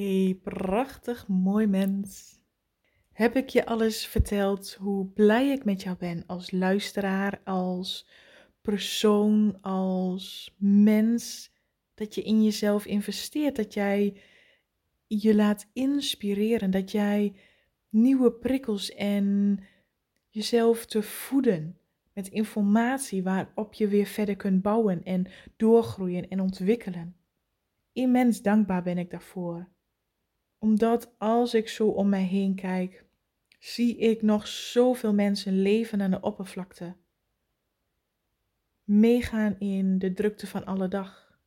Hey, prachtig mooi mens. Heb ik je alles verteld hoe blij ik met jou ben als luisteraar, als persoon, als mens? Dat je in jezelf investeert, dat jij je laat inspireren, dat jij nieuwe prikkels en jezelf te voeden met informatie waarop je weer verder kunt bouwen en doorgroeien en ontwikkelen. Immens dankbaar ben ik daarvoor omdat als ik zo om mij heen kijk, zie ik nog zoveel mensen leven aan de oppervlakte. Meegaan in de drukte van alle dag.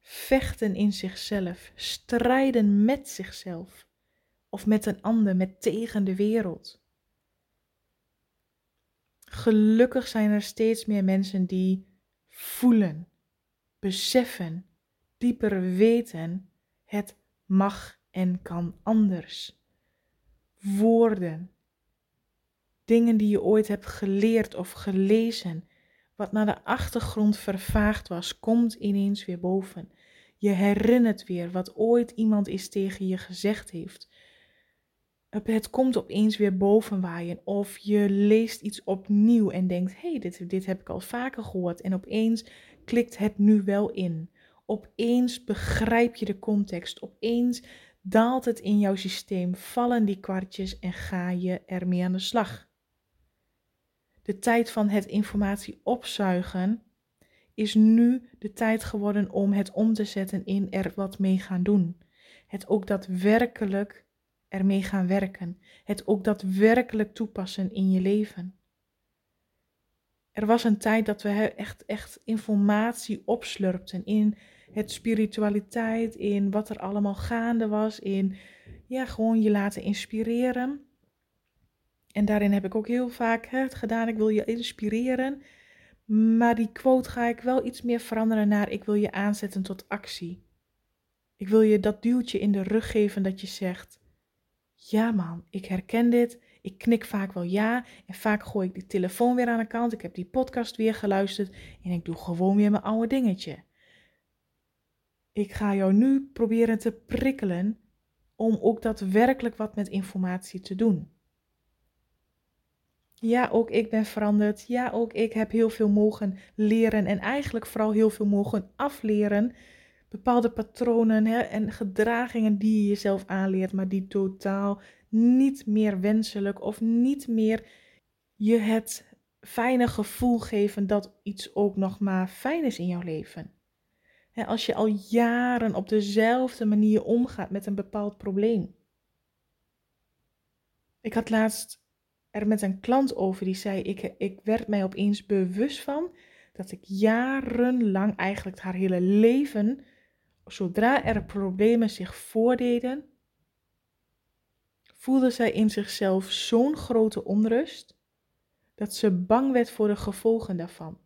Vechten in zichzelf, strijden met zichzelf of met een ander, met tegen de wereld. Gelukkig zijn er steeds meer mensen die voelen, beseffen, dieper weten, het mag en kan anders. Woorden, dingen die je ooit hebt geleerd of gelezen, wat naar de achtergrond vervaagd was, komt ineens weer boven. Je herinnert weer wat ooit iemand is tegen je gezegd heeft. Het komt opeens weer boven waaien. Of je leest iets opnieuw en denkt: hé, hey, dit, dit heb ik al vaker gehoord. En opeens klikt het nu wel in. Opeens begrijp je de context. Opeens daalt het in jouw systeem, vallen die kwartjes en ga je ermee aan de slag. De tijd van het informatie opzuigen is nu de tijd geworden om het om te zetten in er wat mee gaan doen. Het ook daadwerkelijk ermee gaan werken. Het ook daadwerkelijk toepassen in je leven. Er was een tijd dat we echt, echt informatie opslurpten in het spiritualiteit, in wat er allemaal gaande was, in ja, gewoon je laten inspireren. En daarin heb ik ook heel vaak het gedaan, ik wil je inspireren. Maar die quote ga ik wel iets meer veranderen naar ik wil je aanzetten tot actie. Ik wil je dat duwtje in de rug geven dat je zegt: Ja man, ik herken dit. Ik knik vaak wel ja en vaak gooi ik die telefoon weer aan de kant. Ik heb die podcast weer geluisterd en ik doe gewoon weer mijn oude dingetje. Ik ga jou nu proberen te prikkelen om ook daadwerkelijk wat met informatie te doen. Ja, ook ik ben veranderd. Ja, ook ik heb heel veel mogen leren en eigenlijk vooral heel veel mogen afleren. Bepaalde patronen hè, en gedragingen die je jezelf aanleert, maar die totaal niet meer wenselijk of niet meer je het fijne gevoel geven dat iets ook nog maar fijn is in jouw leven als je al jaren op dezelfde manier omgaat met een bepaald probleem. Ik had laatst er met een klant over die zei: ik, ik werd mij opeens bewust van dat ik jarenlang, eigenlijk haar hele leven, zodra er problemen zich voordeden, voelde zij in zichzelf zo'n grote onrust dat ze bang werd voor de gevolgen daarvan.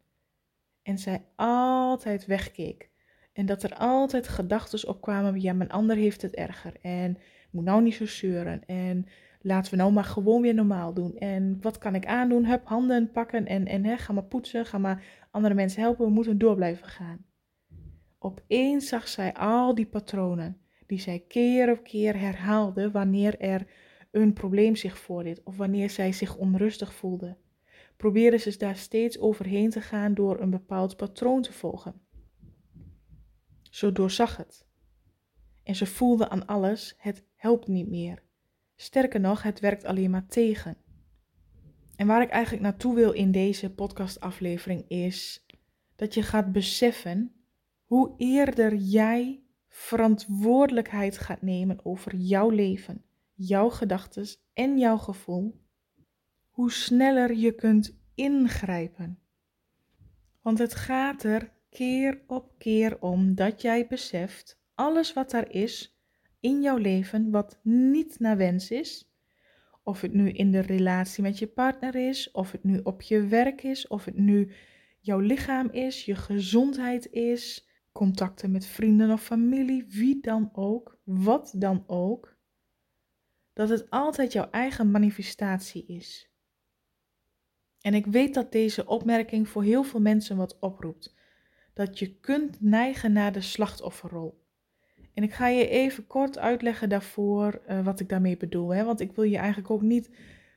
En zij altijd wegkeek. En dat er altijd gedachten opkwamen, ja, mijn ander heeft het erger. En moet nou niet zo zeuren. En laten we nou maar gewoon weer normaal doen. En wat kan ik aandoen? Hup, handen pakken en, en hè, ga maar poetsen, ga maar andere mensen helpen. We moeten door blijven gaan. Opeens zag zij al die patronen die zij keer op keer herhaalde wanneer er een probleem zich voordeed of wanneer zij zich onrustig voelde. Probeerde ze daar steeds overheen te gaan door een bepaald patroon te volgen. Zo doorzag het. En ze voelde aan alles, het helpt niet meer. Sterker nog, het werkt alleen maar tegen. En waar ik eigenlijk naartoe wil in deze podcastaflevering is dat je gaat beseffen hoe eerder jij verantwoordelijkheid gaat nemen over jouw leven, jouw gedachten en jouw gevoel, hoe sneller je kunt ingrijpen. Want het gaat er keer op keer om dat jij beseft alles wat er is in jouw leven wat niet naar wens is. Of het nu in de relatie met je partner is, of het nu op je werk is, of het nu jouw lichaam is, je gezondheid is, contacten met vrienden of familie, wie dan ook, wat dan ook. Dat het altijd jouw eigen manifestatie is. En ik weet dat deze opmerking voor heel veel mensen wat oproept dat je kunt neigen naar de slachtofferrol. En ik ga je even kort uitleggen daarvoor uh, wat ik daarmee bedoel. Hè? Want ik wil je eigenlijk ook niet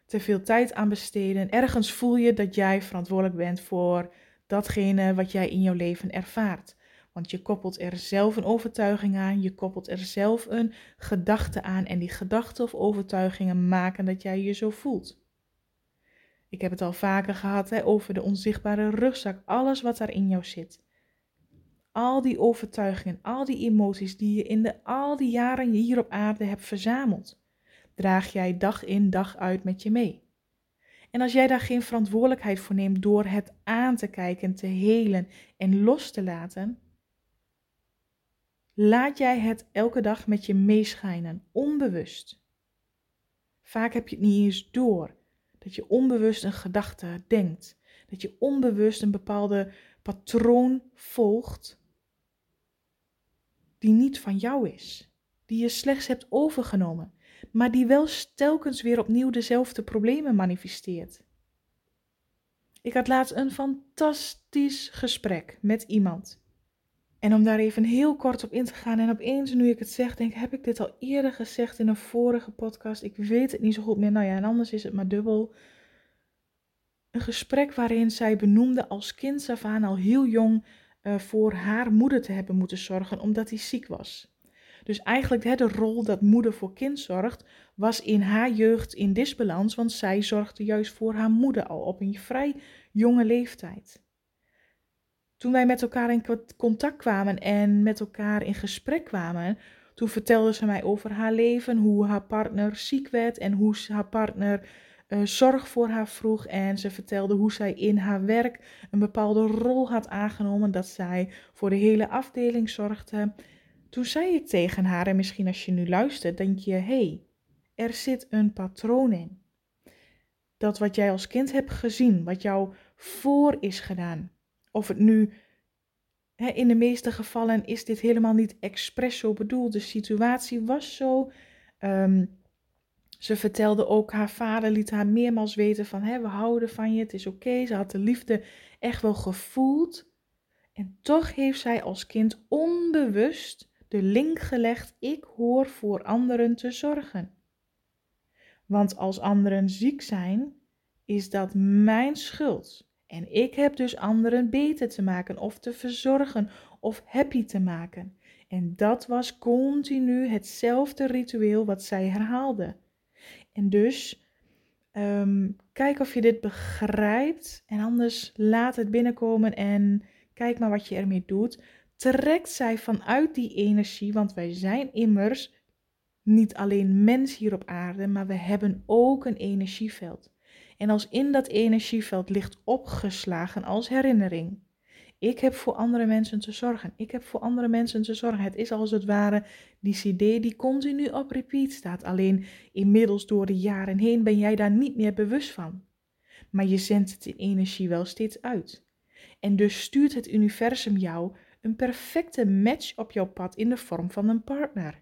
te veel tijd aan besteden. Ergens voel je dat jij verantwoordelijk bent voor datgene wat jij in jouw leven ervaart. Want je koppelt er zelf een overtuiging aan, je koppelt er zelf een gedachte aan en die gedachten of overtuigingen maken dat jij je zo voelt. Ik heb het al vaker gehad hè, over de onzichtbare rugzak, alles wat daar in jou zit. Al die overtuigingen, al die emoties die je in de, al die jaren hier op aarde hebt verzameld, draag jij dag in dag uit met je mee. En als jij daar geen verantwoordelijkheid voor neemt door het aan te kijken, te helen en los te laten, laat jij het elke dag met je meeschijnen, onbewust. Vaak heb je het niet eens door dat je onbewust een gedachte denkt, dat je onbewust een bepaalde patroon volgt die niet van jou is, die je slechts hebt overgenomen, maar die wel telkens weer opnieuw dezelfde problemen manifesteert. Ik had laatst een fantastisch gesprek met iemand en om daar even heel kort op in te gaan en opeens nu ik het zeg, denk heb ik dit al eerder gezegd in een vorige podcast? Ik weet het niet zo goed meer. Nou ja, en anders is het maar dubbel. Een gesprek waarin zij benoemde als kind af aan al heel jong uh, voor haar moeder te hebben moeten zorgen omdat hij ziek was. Dus eigenlijk de rol dat moeder voor kind zorgt, was in haar jeugd in disbalans, want zij zorgde juist voor haar moeder al op een vrij jonge leeftijd toen wij met elkaar in contact kwamen en met elkaar in gesprek kwamen, toen vertelde ze mij over haar leven, hoe haar partner ziek werd en hoe haar partner uh, zorg voor haar vroeg. En ze vertelde hoe zij in haar werk een bepaalde rol had aangenomen, dat zij voor de hele afdeling zorgde. Toen zei ik tegen haar, en misschien als je nu luistert, denk je: hey, er zit een patroon in. Dat wat jij als kind hebt gezien, wat jou voor is gedaan, of het nu, in de meeste gevallen is dit helemaal niet expres zo bedoeld. De situatie was zo. Um, ze vertelde ook, haar vader liet haar meermaals weten van, hè, we houden van je, het is oké. Ze had de liefde echt wel gevoeld. En toch heeft zij als kind onbewust de link gelegd, ik hoor voor anderen te zorgen. Want als anderen ziek zijn, is dat mijn schuld. En ik heb dus anderen beter te maken of te verzorgen of happy te maken. En dat was continu hetzelfde ritueel wat zij herhaalde. En dus um, kijk of je dit begrijpt en anders laat het binnenkomen en kijk maar wat je ermee doet. Trekt zij vanuit die energie, want wij zijn immers niet alleen mens hier op aarde, maar we hebben ook een energieveld en als in dat energieveld ligt opgeslagen als herinnering. Ik heb voor andere mensen te zorgen. Ik heb voor andere mensen te zorgen. Het is als het ware die CD die continu op repeat staat. Alleen inmiddels door de jaren heen ben jij daar niet meer bewust van. Maar je zendt het in energie wel steeds uit. En dus stuurt het universum jou een perfecte match op jouw pad in de vorm van een partner.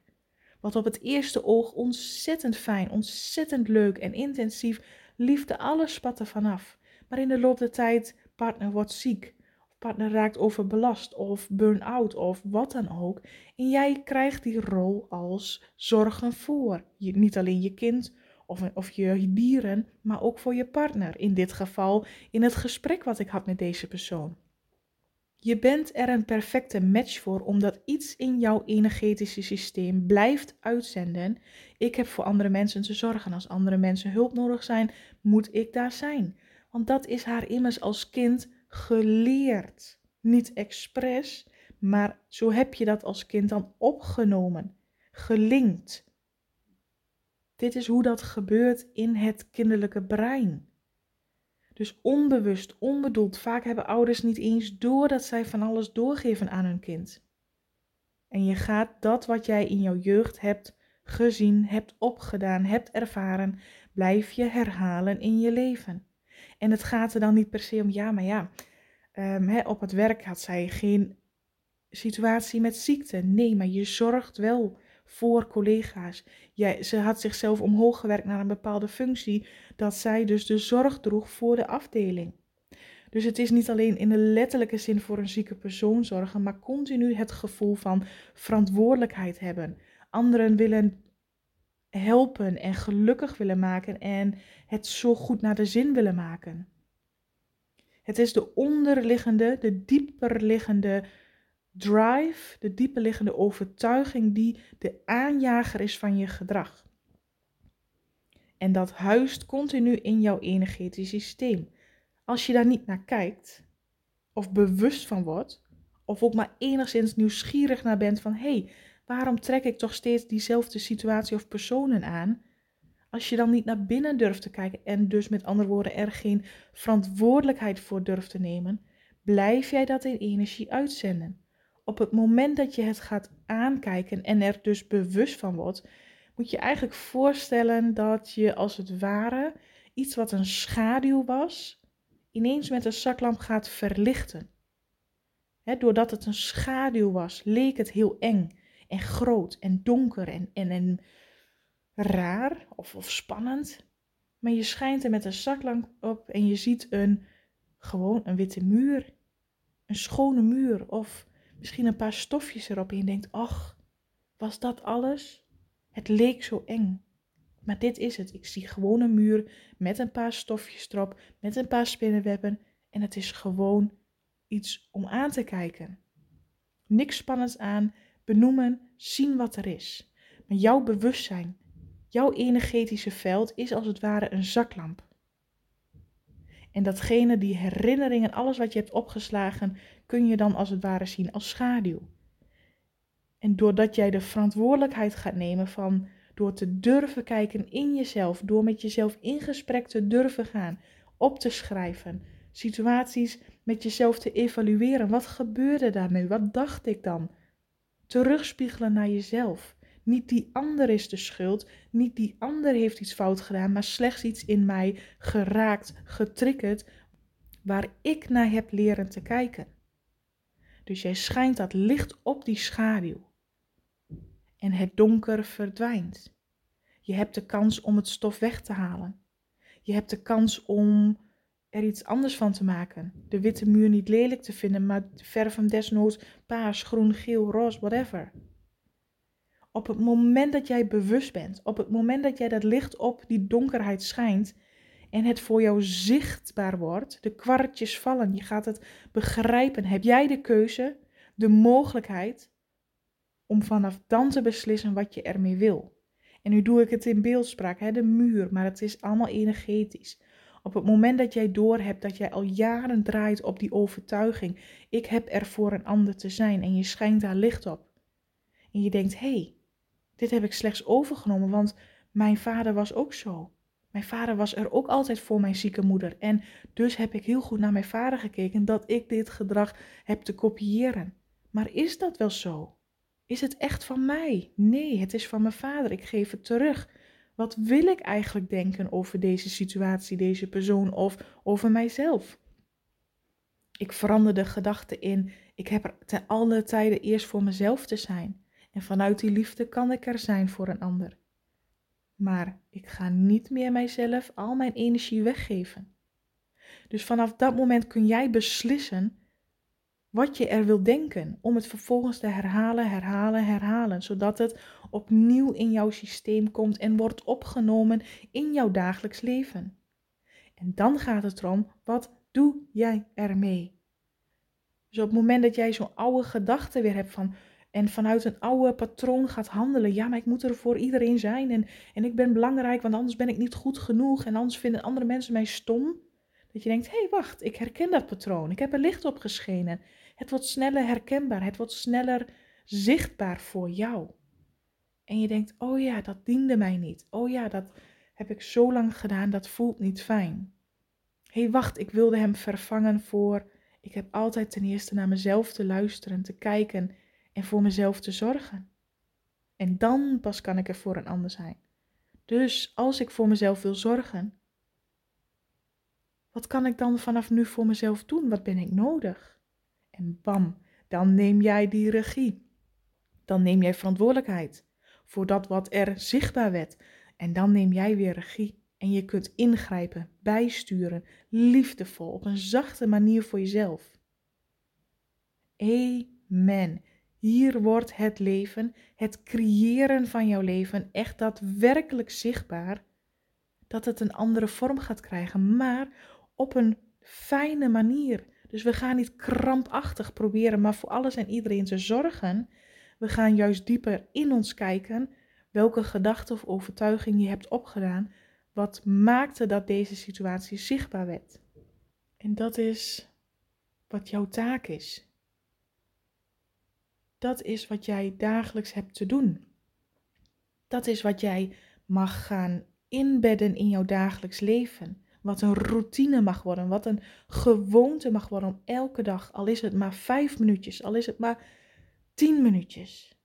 Wat op het eerste oog ontzettend fijn, ontzettend leuk en intensief liefde, alles spat er vanaf. Maar in de loop der tijd, partner wordt ziek, partner raakt overbelast, of burn-out, of wat dan ook. En jij krijgt die rol als zorgen voor. Je, niet alleen je kind of, of je dieren, maar ook voor je partner. In dit geval in het gesprek wat ik had met deze persoon. Je bent er een perfecte match voor omdat iets in jouw energetische systeem blijft uitzenden. Ik heb voor andere mensen te zorgen. Als andere mensen hulp nodig zijn, moet ik daar zijn. Want dat is haar immers als kind geleerd. Niet expres, maar zo heb je dat als kind dan opgenomen, gelinkt. Dit is hoe dat gebeurt in het kinderlijke brein. Dus onbewust, onbedoeld. Vaak hebben ouders niet eens door dat zij van alles doorgeven aan hun kind. En je gaat dat wat jij in jouw jeugd hebt gezien, hebt opgedaan, hebt ervaren, blijf je herhalen in je leven. En het gaat er dan niet per se om, ja, maar ja, um, op het werk had zij geen situatie met ziekte. Nee, maar je zorgt wel voor collega's. Jij, ze had zichzelf omhoog gewerkt naar een bepaalde functie, dat zij dus de zorg droeg voor de afdeling. Dus het is niet alleen in de letterlijke zin voor een zieke persoon zorgen, maar continu het gevoel van verantwoordelijkheid hebben. Anderen willen helpen en gelukkig willen maken en het zo goed naar de zin willen maken. Het is de onderliggende, de dieperliggende drive, de dieperliggende overtuiging die de aanjager is van je gedrag. En dat huist continu in jouw energetisch systeem. Als je daar niet naar kijkt, of bewust van wordt, of ook maar enigszins nieuwsgierig naar bent van hé, hey, waarom trek ik toch steeds diezelfde situatie of personen aan? Als je dan niet naar binnen durft te kijken en dus met andere woorden er geen verantwoordelijkheid voor durft te nemen, blijf jij dat in energie uitzenden. Op het moment dat je het gaat aankijken en er dus bewust van wordt, moet je eigenlijk voorstellen dat je als het ware iets wat een schaduw was, ineens met een zaklamp gaat verlichten. doordat het een schaduw was, leek het heel eng en groot en donker en, en, en raar of, of spannend. Maar je schijnt er met een zaklamp op en je ziet een, gewoon een witte muur. Een schone muur of misschien een paar stofjes erop en je denkt, ach, was dat alles? Het leek zo eng. Maar dit is het. Ik zie gewoon een muur met een paar stofjes erop, met een paar spinnenwebben en het is gewoon iets om aan te kijken. Niks spannends aan, benoemen, zien wat er is. Maar jouw bewustzijn, jouw energetische veld is als het ware een zaklamp. En datgene, die herinneringen, alles wat je hebt opgeslagen, kun je dan als het ware zien als schaduw. En doordat jij de verantwoordelijkheid gaat nemen van door te durven kijken in jezelf, door met jezelf in gesprek te durven gaan, op te schrijven, situaties met jezelf te evalueren. Wat gebeurde daar nu? Wat dacht ik dan? Terugspiegelen naar jezelf. Niet die ander is de schuld, niet die ander heeft iets fout gedaan, maar slechts iets in mij geraakt, getriggerd, waar ik naar heb leren te kijken. Dus jij schijnt dat licht op die schaduw. En het donker verdwijnt. Je hebt de kans om het stof weg te halen. Je hebt de kans om er iets anders van te maken. De witte muur niet lelijk te vinden, maar verf hem desnoods paars, groen, geel, roze, whatever. Op het moment dat jij bewust bent, op het moment dat jij dat licht op die donkerheid schijnt en het voor jou zichtbaar wordt, de kwartjes vallen, je gaat het begrijpen, heb jij de keuze, de mogelijkheid om vanaf dan te beslissen wat je ermee wil. En nu doe ik het in beeldspraak, hè, de muur, maar het is allemaal energetisch. Op het moment dat jij doorhebt dat jij al jaren draait op die overtuiging, ik heb er voor een ander te zijn en je schijnt daar licht op. En je denkt, hé, hey, dit heb ik slechts overgenomen, want mijn vader was ook zo. Mijn vader was er ook altijd voor mijn zieke moeder. En dus heb ik heel goed naar mijn vader gekeken dat ik dit gedrag heb te kopiëren. Maar is dat wel zo? Is het echt van mij? Nee, het is van mijn vader. Ik geef het terug. Wat wil ik eigenlijk denken over deze situatie, deze persoon of over mijzelf? Ik verander de gedachte in, ik heb er te alle tijden eerst voor mezelf te zijn. En vanuit die liefde kan ik er zijn voor een ander. Maar ik ga niet meer mijzelf al mijn energie weggeven. Dus vanaf dat moment kun jij beslissen wat je er wil denken, om het vervolgens te herhalen, herhalen, herhalen, zodat het opnieuw in jouw systeem komt en wordt opgenomen in jouw dagelijks leven. En dan gaat het erom, wat doe jij ermee? Dus op het moment dat jij zo'n oude gedachte weer hebt van, en vanuit een oude patroon gaat handelen. Ja, maar ik moet er voor iedereen zijn en, en ik ben belangrijk, want anders ben ik niet goed genoeg en anders vinden andere mensen mij stom. Dat je denkt, hé hey, wacht, ik herken dat patroon. Ik heb er licht op geschenen. Het wordt sneller herkenbaar, het wordt sneller zichtbaar voor jou. En je denkt, oh ja, dat diende mij niet. Oh ja, dat heb ik zo lang gedaan, dat voelt niet fijn. Hé, hey, wacht, ik wilde hem vervangen voor. Ik heb altijd ten eerste naar mezelf te luisteren, te kijken en voor mezelf te zorgen. En dan pas kan ik er voor een ander zijn. Dus als ik voor mezelf wil zorgen, wat kan ik dan vanaf nu voor mezelf doen? Wat ben ik nodig? En bam, dan neem jij die regie. Dan neem jij verantwoordelijkheid voor dat wat er zichtbaar werd. En dan neem jij weer regie En je kunt ingrijpen, bijsturen, liefdevol, op een zachte manier voor jezelf. Amen. Hier wordt het leven, het creëren van jouw leven, echt daadwerkelijk zichtbaar. Dat het een andere vorm gaat krijgen, maar op een fijne manier. Dus we gaan niet krampachtig proberen, maar voor alles en iedereen te zorgen. We gaan juist dieper in ons kijken welke gedachte of overtuiging je hebt opgedaan, wat maakte dat deze situatie zichtbaar werd. En dat is wat jouw taak is. Dat is wat jij dagelijks hebt te doen. Dat is wat jij mag gaan inbedden in jouw dagelijks leven. Wat een routine mag worden, wat een gewoonte mag worden om elke dag, al is het maar vijf minuutjes, al is het maar tien minuutjes.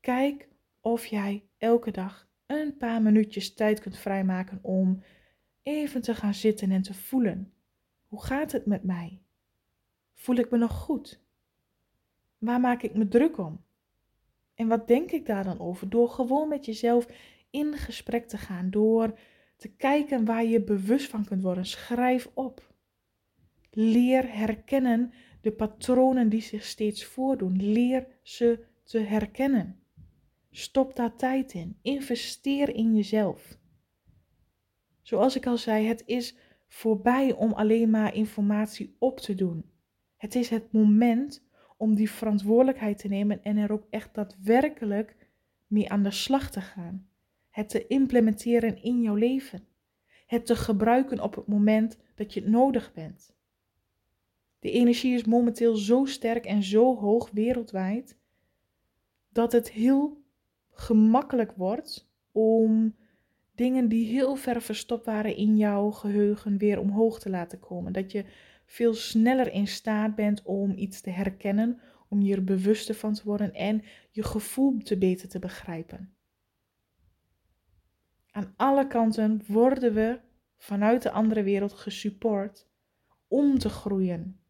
Kijk of jij elke dag een paar minuutjes tijd kunt vrijmaken om even te gaan zitten en te voelen. Hoe gaat het met mij? Voel ik me nog goed? Waar maak ik me druk om? En wat denk ik daar dan over? Door gewoon met jezelf in gesprek te gaan, door te kijken waar je bewust van kunt worden. Schrijf op. Leer herkennen de patronen die zich steeds voordoen. Leer ze te herkennen. Stop daar tijd in. Investeer in jezelf. Zoals ik al zei, het is voorbij om alleen maar informatie op te doen. Het is het moment om die verantwoordelijkheid te nemen en er ook echt daadwerkelijk mee aan de slag te gaan. Het te implementeren in jouw leven. Het te gebruiken op het moment dat je het nodig bent. De energie is momenteel zo sterk en zo hoog wereldwijd dat het heel gemakkelijk wordt om dingen die heel ver verstopt waren in jouw geheugen weer omhoog te laten komen. Dat je veel sneller in staat bent om iets te herkennen, om je er bewuster van te worden en je gevoel te beter te begrijpen. Aan alle kanten worden we vanuit de andere wereld gesupport om te groeien.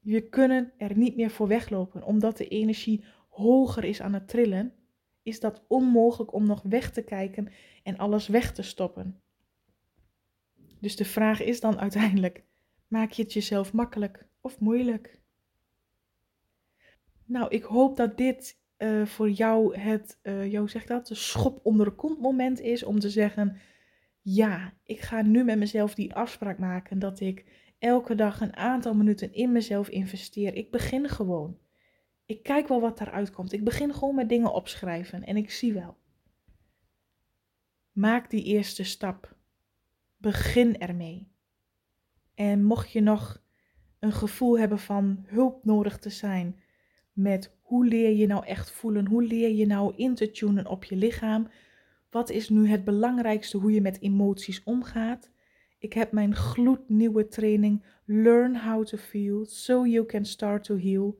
We kunnen er niet meer voor weglopen, omdat de energie hoger is aan het trillen, is dat onmogelijk om nog weg te kijken en alles weg te stoppen. Dus de vraag is dan uiteindelijk: maak je het jezelf makkelijk of moeilijk? Nou, ik hoop dat dit uh, voor jou het, uh, jou zegt dat, de schop onder de kont moment is om te zeggen: ja, ik ga nu met mezelf die afspraak maken dat ik elke dag een aantal minuten in mezelf investeer. Ik begin gewoon. Ik kijk wel wat eruit komt. Ik begin gewoon met dingen opschrijven en ik zie wel. Maak die eerste stap. Begin ermee. En mocht je nog een gevoel hebben van hulp nodig te zijn met hoe leer je nou echt voelen, hoe leer je nou in te tunen op je lichaam, wat is nu het belangrijkste hoe je met emoties omgaat? Ik heb mijn gloednieuwe training Learn How to Feel So You Can Start to Heal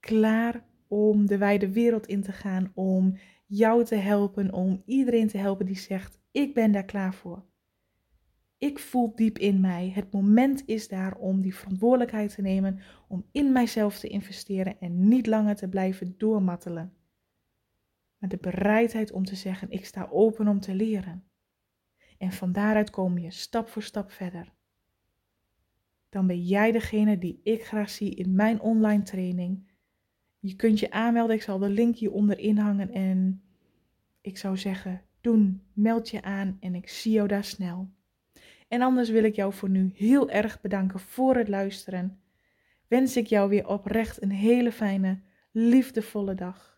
klaar om de wijde wereld in te gaan, om jou te helpen, om iedereen te helpen die zegt: Ik ben daar klaar voor. Ik voel diep in mij, het moment is daar om die verantwoordelijkheid te nemen, om in mijzelf te investeren en niet langer te blijven doormattelen. Maar de bereidheid om te zeggen: Ik sta open om te leren. En van daaruit kom je stap voor stap verder. Dan ben jij degene die ik graag zie in mijn online training je kunt je aanmelden. Ik zal de link hieronder inhangen. En ik zou zeggen, doen, meld je aan en ik zie jou daar snel. En anders wil ik jou voor nu heel erg bedanken voor het luisteren. Wens ik jou weer oprecht een hele fijne, liefdevolle dag.